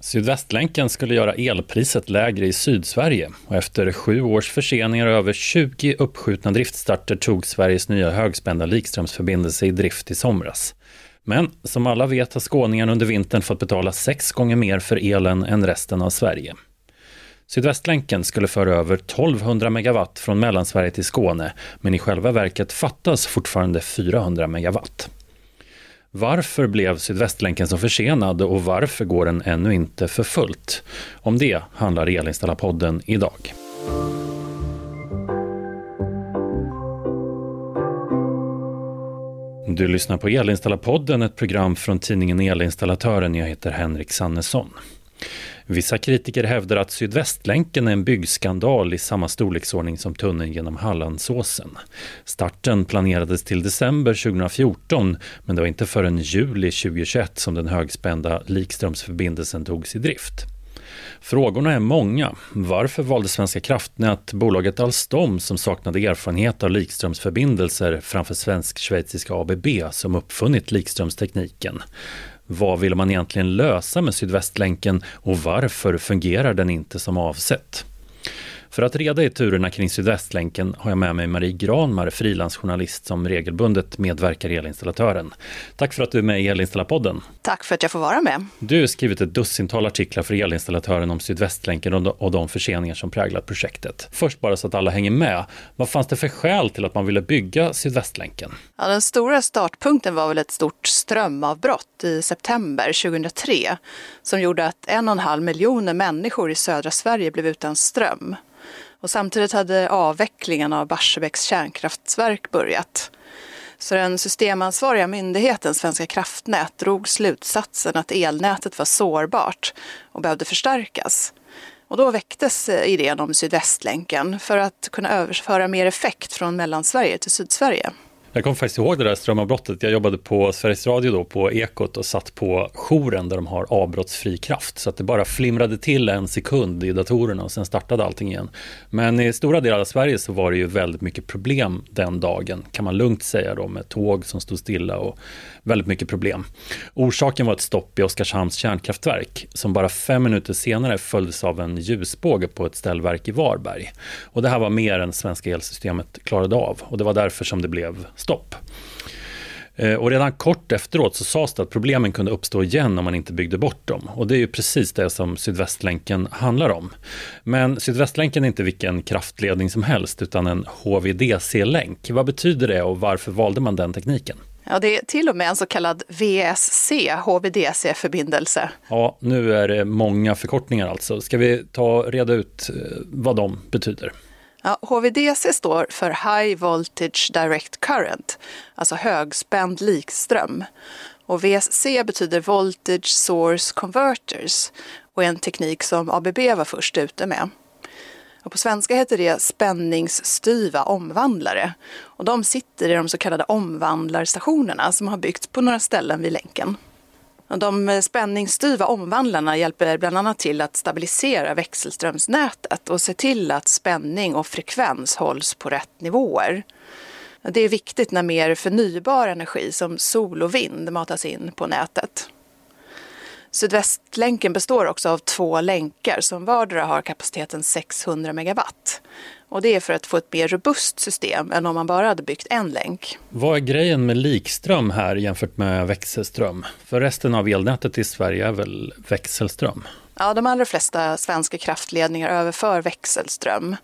Sydvästlänken skulle göra elpriset lägre i Sydsverige och efter sju års förseningar och över 20 uppskjutna driftstarter tog Sveriges nya högspända likströmsförbindelse i drift i somras. Men som alla vet har skåningarna under vintern fått betala sex gånger mer för elen än resten av Sverige. Sydvästlänken skulle föra över 1200 megawatt från Mellansverige till Skåne, men i själva verket fattas fortfarande 400 megawatt. Varför blev Sydvästlänken så försenad och varför går den ännu inte för fullt? Om det handlar Elinstallarpodden idag. Du lyssnar på Elinstallarpodden, ett program från tidningen Elinstallatören. Jag heter Henrik Sannesson. Vissa kritiker hävdar att Sydvästlänken är en byggskandal i samma storleksordning som tunneln genom Hallandsåsen. Starten planerades till december 2014 men det var inte förrän juli 2021 som den högspända likströmsförbindelsen togs i drift. Frågorna är många. Varför valde Svenska kraftnät bolaget Alstom som saknade erfarenhet av likströmsförbindelser framför svensk-schweiziska ABB som uppfunnit likströmstekniken? Vad vill man egentligen lösa med Sydvästlänken och varför fungerar den inte som avsett? För att reda i turerna kring Sydvästlänken har jag med mig Marie Granmar, frilansjournalist som regelbundet medverkar i Elinstallatören. Tack för att du är med i Elinstallarpodden. Tack för att jag får vara med. Du har skrivit ett dussintal artiklar för Elinstallatören om Sydvästlänken och de förseningar som präglat projektet. Först bara så att alla hänger med. Vad fanns det för skäl till att man ville bygga Sydvästlänken? Ja, den stora startpunkten var väl ett stort strömavbrott i september 2003 som gjorde att en och en halv miljoner människor i södra Sverige blev utan ström. Och samtidigt hade avvecklingen av Barsebäcks kärnkraftverk börjat. Så den systemansvariga myndigheten Svenska kraftnät drog slutsatsen att elnätet var sårbart och behövde förstärkas. Och då väcktes eh, idén om Sydvästlänken för att kunna överföra mer effekt från Mellansverige till Sydsverige. Jag kommer faktiskt ihåg det där strömavbrottet. Jag jobbade på Sveriges Radio då, på Ekot och satt på jouren där de har avbrottsfri kraft. Så att det bara flimrade till en sekund i datorerna och sen startade allting igen. Men i stora delar av Sverige så var det ju väldigt mycket problem den dagen, kan man lugnt säga då, med tåg som stod stilla och väldigt mycket problem. Orsaken var ett stopp i Oskarshamns kärnkraftverk som bara fem minuter senare följdes av en ljusbåge på ett ställverk i Varberg. Och det här var mer än svenska elsystemet klarade av och det var därför som det blev stopp. Eh, och redan kort efteråt så sades det att problemen kunde uppstå igen om man inte byggde bort dem. Och det är ju precis det som Sydvästlänken handlar om. Men Sydvästlänken är inte vilken kraftledning som helst utan en HVDC-länk. Vad betyder det och varför valde man den tekniken? Ja, det är till och med en så kallad VSC, HVDC-förbindelse. Ja, nu är det många förkortningar alltså. Ska vi ta reda ut eh, vad de betyder? Ja, HVDC står för High Voltage Direct Current, alltså högspänd likström. Och VSC betyder Voltage Source Converters och är en teknik som ABB var först ute med. Och på svenska heter det spänningsstyva omvandlare. Och de sitter i de så kallade omvandlarstationerna som har byggts på några ställen vid länken. De eh, spänningsstyva omvandlarna hjälper bland annat till att stabilisera växelströmsnätet och se till att spänning och frekvens hålls på rätt nivåer. Det är viktigt när mer förnybar energi som sol och vind matas in på nätet. Sydvästlänken består också av två länkar som vardera har kapaciteten 600 megawatt. Och det är för att få ett mer robust system än om man bara hade byggt en länk. Vad är grejen med likström här jämfört med växelström? För resten av elnätet i Sverige är väl växelström? Ja, de allra flesta svenska kraftledningar överför växelström.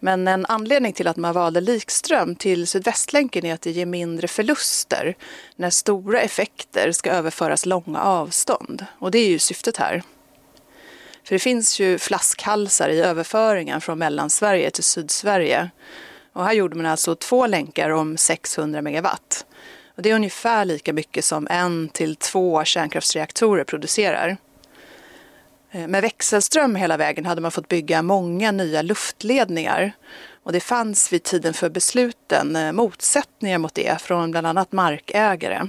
Men en anledning till att man valde likström till Sydvästlänken är att det ger mindre förluster när stora effekter ska överföras långa avstånd. Och det är ju syftet här. För det finns ju flaskhalsar i överföringen från Mellansverige till Sydsverige. Och här gjorde man alltså två länkar om 600 megawatt. Och det är ungefär lika mycket som en till två kärnkraftsreaktorer producerar. Eh, med växelström hela vägen hade man fått bygga många nya luftledningar och det fanns vid tiden för besluten eh, motsättningar mot det från bland annat markägare.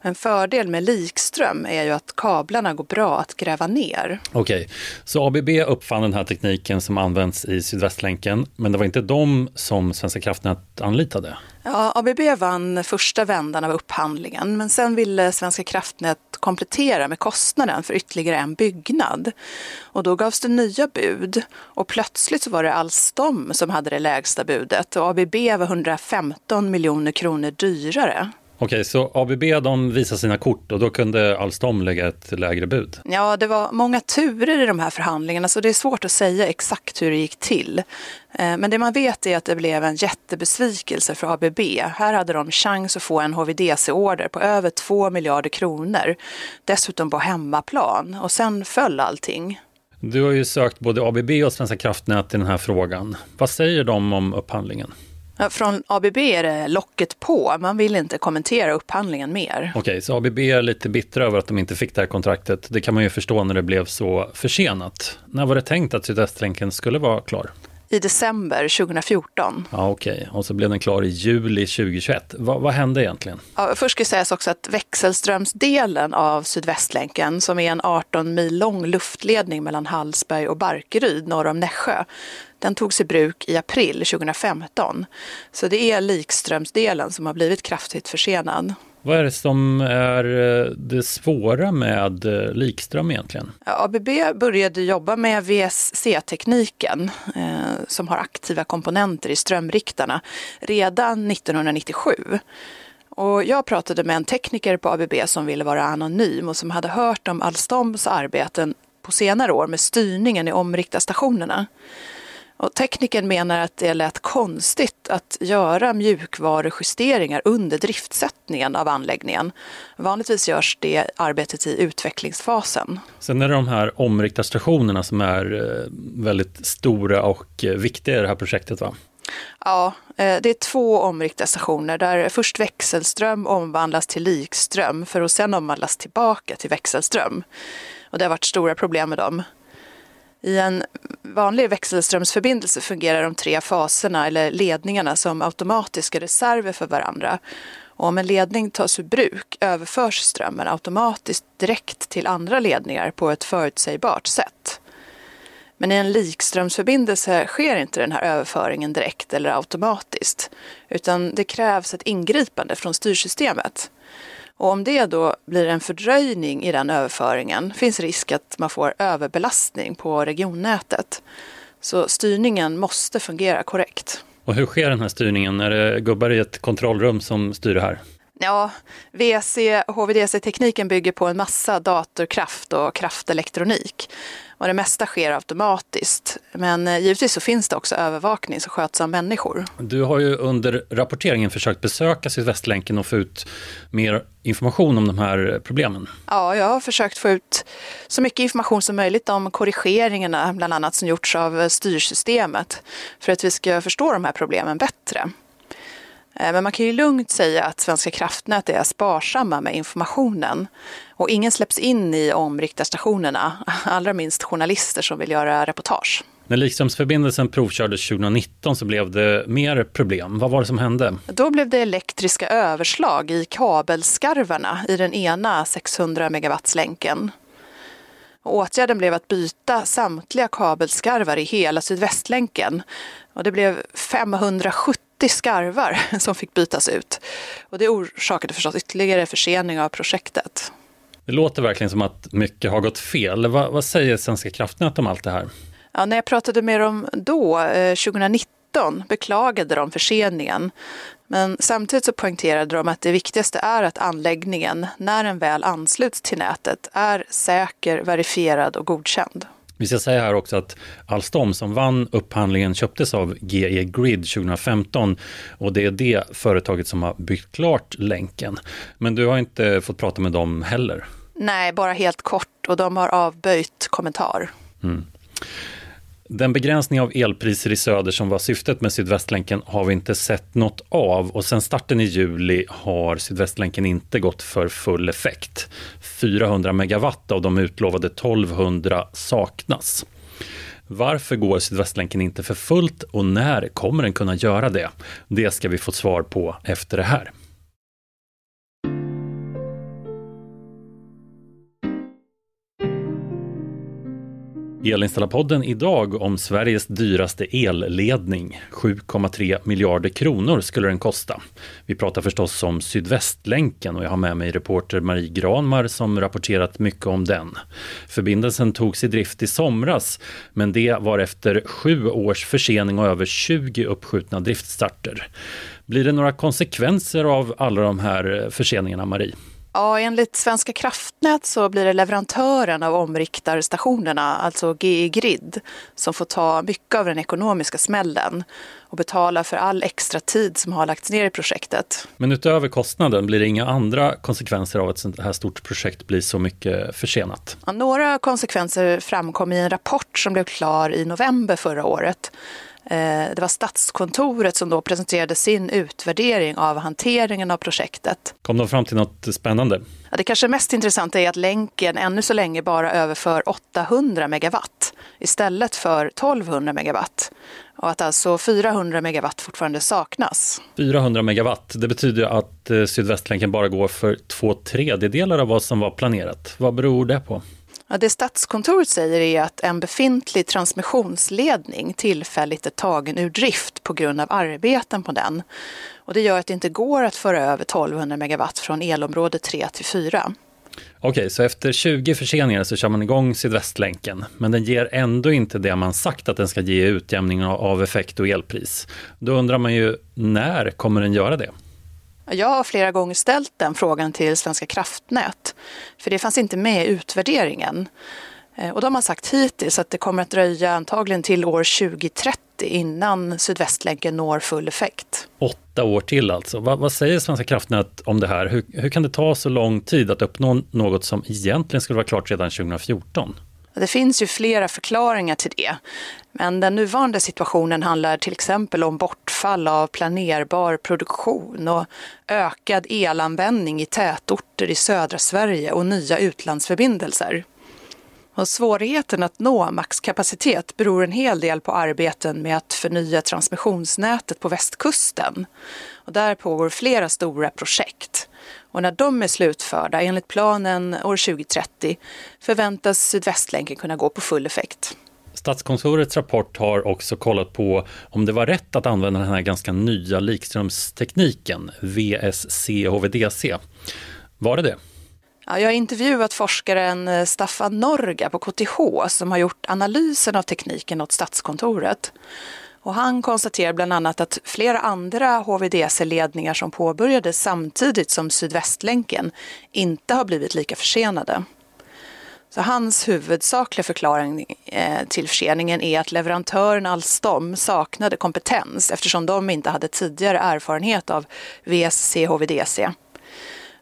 En fördel med likström är ju att kablarna går bra att gräva ner. Okej, okay. så ABB uppfann den här tekniken som används i Sydvästlänken, men det var inte de som Svenska kraftnät anlitade? Ja, ABB vann första vändan av upphandlingen, men sen ville Svenska kraftnät komplettera med kostnaden för ytterligare en byggnad. Och då gavs det nya bud och plötsligt så var det Alstom som hade det lägsta budet och ABB var 115 miljoner kronor dyrare. Okej, så ABB de visade sina kort och då kunde Alstom lägga ett lägre bud? Ja, det var många turer i de här förhandlingarna så det är svårt att säga exakt hur det gick till. Eh, men det man vet är att det blev en jättebesvikelse för ABB. Här hade de chans att få en HVDC-order på över 2 miljarder kronor. Dessutom på hemmaplan och sen föll allting. Du har ju sökt både ABB och Svenska kraftnät i den här frågan. Vad säger de om upphandlingen? Från ABB är det locket på, man vill inte kommentera upphandlingen mer. Okej, okay, så ABB är lite bittra över att de inte fick det här kontraktet. Det kan man ju förstå när det blev så försenat. När var det tänkt att Sydvästlänken skulle vara klar? I december 2014. Ja, Okej, okay. och så blev den klar i juli 2021. Va, vad hände egentligen? Ja, först ska sägas också att växelströmsdelen av Sydvästlänken, som är en 18 mil lång luftledning mellan Hallsberg och Barkeryd norr om Nässjö, den togs i bruk i april 2015. Så det är likströmsdelen som har blivit kraftigt försenad. Vad är det som är eh, det svåra med eh, likström egentligen? ABB började jobba med VSC-tekniken eh, som har aktiva komponenter i strömriktarna redan 1997. Och jag pratade med en tekniker på ABB som ville vara anonym och som hade hört om Alstoms arbeten på senare år med styrningen i omriktarstationerna. Och teknikern menar att det lät konstigt att göra mjukvarujusteringar under driftsättningen av anläggningen. Vanligtvis görs det arbetet i utvecklingsfasen. Sen är det de här omriktarstationerna som är eh, väldigt stora och eh, viktiga i det här projektet va? Ja, eh, det är två omriktarstationer där först växelström omvandlas till likström för att sedan omvandlas tillbaka till växelström. Och det har varit stora problem med dem. I en vanlig växelströmsförbindelse fungerar de tre faserna eller ledningarna som automatiska reserver för varandra. Och om en ledning tas ur bruk överförs strömmen automatiskt direkt till andra ledningar på ett förutsägbart sätt. Men i en likströmsförbindelse sker inte den här överföringen direkt eller automatiskt, utan det krävs ett ingripande från styrsystemet. Och om det då blir en fördröjning i den överföringen finns risk att man får överbelastning på regionnätet. Så styrningen måste fungera korrekt. Och hur sker den här styrningen? Är det gubbar i ett kontrollrum som styr det här? Ja, VC HVDC-tekniken bygger på en massa datorkraft och kraftelektronik och det mesta sker automatiskt. Men eh, givetvis så finns det också övervakning som sköts av människor. Du har ju under rapporteringen försökt besöka Sydvästlänken och få ut mer information om de här problemen. Ja, jag har försökt få ut så mycket information som möjligt om korrigeringarna, bland annat som gjorts av styrsystemet, för att vi ska förstå de här problemen bättre. Eh, men man kan ju lugnt säga att Svenska kraftnät är sparsamma med informationen. Och ingen släpps in i omriktarstationerna, allra minst journalister som vill göra reportage. När likströmsförbindelsen provkördes 2019 så blev det mer problem. Vad var det som hände? Då blev det elektriska överslag i kabelskarvarna i den ena 600 megawatts-länken. Åtgärden blev att byta samtliga kabelskarvar i hela Sydvästlänken. Och det blev 570 80 skarvar som fick bytas ut. Och det orsakade förstås ytterligare försening av projektet. Det låter verkligen som att mycket har gått fel. Vad, vad säger Svenska kraftnät om allt det här? Ja, när jag pratade med dem då, 2019, eh, beklagade de förseningen. Men samtidigt så poängterade de att det viktigaste är att anläggningen, när den väl ansluts till nätet, är säker, verifierad och godkänd. Vi ska säga här också att Alstom som vann upphandlingen köptes av GE Grid 2015 och det är det företaget som har byggt klart länken. Men du har inte fått prata med dem heller? Nej, bara helt kort och de har avböjt kommentar. Mm. Den begränsning av elpriser i söder som var syftet med Sydvästlänken har vi inte sett något av och sen starten i juli har Sydvästlänken inte gått för full effekt. 400 megawatt av de utlovade 1200 saknas. Varför går Sydvästlänken inte för fullt och när kommer den kunna göra det? Det ska vi få svar på efter det här. Elinstallapodden idag om Sveriges dyraste elledning. 7,3 miljarder kronor skulle den kosta. Vi pratar förstås om Sydvästlänken och jag har med mig reporter Marie Granmar som rapporterat mycket om den. Förbindelsen togs i drift i somras, men det var efter sju års försening och över 20 uppskjutna driftstarter. Blir det några konsekvenser av alla de här förseningarna, Marie? Ja, enligt Svenska kraftnät så blir det leverantören av omriktarstationerna, alltså GE Grid, som får ta mycket av den ekonomiska smällen och betala för all extra tid som har lagts ner i projektet. Men utöver kostnaden, blir det inga andra konsekvenser av att ett sånt här stort projekt blir så mycket försenat? Ja, några konsekvenser framkom i en rapport som blev klar i november förra året det var Statskontoret som då presenterade sin utvärdering av hanteringen av projektet. Kom de fram till något spännande? Ja, det kanske mest intressanta är att länken ännu så länge bara överför 800 megawatt istället för 1200 megawatt och att alltså 400 megawatt fortfarande saknas. 400 megawatt, det betyder att eh, Sydvästlänken bara går för två tredjedelar av vad som var planerat. Vad beror det på? Ja, det Statskontoret säger är att en befintlig transmissionsledning tillfälligt är tagen ur drift på grund av arbeten på den. Och det gör att det inte går att föra över 1200 megawatt från elområde 3 till 4. Okej, så efter 20 förseningar så kör man igång Sydvästlänken, men den ger ändå inte det man sagt att den ska ge utjämning av effekt och elpris. Då undrar man ju, när kommer den göra det? Jag har flera gånger ställt den frågan till Svenska kraftnät, för det fanns inte med i utvärderingen. Eh, och de har sagt hittills att det kommer att dröja antagligen till år 2030 innan Sydvästlänken når full effekt. Åtta år till alltså. Vad, vad säger Svenska kraftnät om det här? Hur, hur kan det ta så lång tid att uppnå något som egentligen skulle vara klart redan 2014? Det finns ju flera förklaringar till det. Men den nuvarande situationen handlar till exempel om bortfall av planerbar produktion och ökad elanvändning i tätorter i södra Sverige och nya utlandsförbindelser. Och svårigheten att nå maxkapacitet beror en hel del på arbeten med att förnya transmissionsnätet på västkusten. Och där pågår flera stora projekt. Och när de är slutförda, enligt planen år 2030, förväntas Sydvästlänken kunna gå på full effekt. Statskontorets rapport har också kollat på om det var rätt att använda den här ganska nya likströmstekniken, VSC-HVDC. Var det det? Ja, jag har intervjuat forskaren eh, Staffan Norga på KTH som har gjort analysen av tekniken åt Statskontoret. Och han konstaterar bland annat att flera andra HVDC-ledningar som påbörjades samtidigt som Sydvästlänken inte har blivit lika försenade. Så hans huvudsakliga förklaring eh, till förseningen är att leverantören Alstom saknade kompetens eftersom de inte hade tidigare erfarenhet av VSC HVDC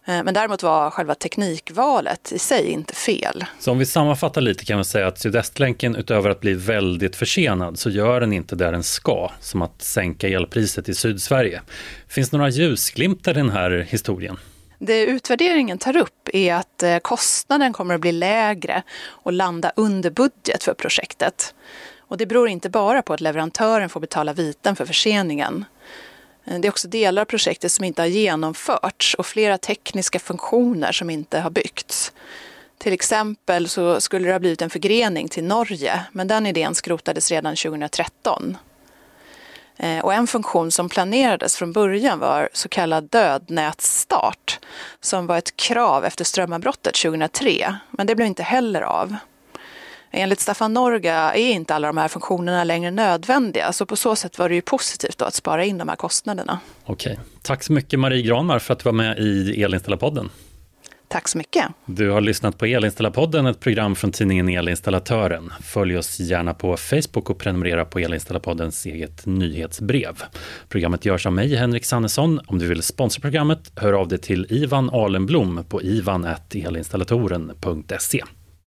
men däremot var själva teknikvalet i sig inte fel. Så om vi sammanfattar lite kan man säga att Sydvästlänken utöver att bli väldigt försenad så gör den inte det den ska, som att sänka elpriset i Sydsverige. Finns det några ljusglimtar i den här historien? Det utvärderingen tar upp är att eh, kostnaden kommer att bli lägre och landa under budget för projektet. Och det beror inte bara på att leverantören får betala viten för förseningen. Eh, det är också delar av projektet som inte har genomförts och flera tekniska funktioner som inte har byggts. Till exempel så skulle det ha blivit en förgrening till Norge, men den idén skrotades redan 2013. Eh, och en funktion som planerades från början var så kallad dödnätsstart, som var ett krav efter strömavbrottet 2003, men det blev inte heller av. Enligt Staffan Norga är inte alla de här funktionerna längre nödvändiga, så på så sätt var det ju positivt att spara in de här kostnaderna. Okej. Tack så mycket Marie Granmar för att du var med i Elinstallarpodden. Tack så mycket. Du har lyssnat på Elinstallarpodden, ett program från tidningen Elinstallatören. Följ oss gärna på Facebook och prenumerera på Elinstallarpoddens eget nyhetsbrev. Programmet görs av mig, Henrik Sannesson. Om du vill sponsra programmet, hör av dig till Ivan Alenblom på ivan.elinstallatoren.se.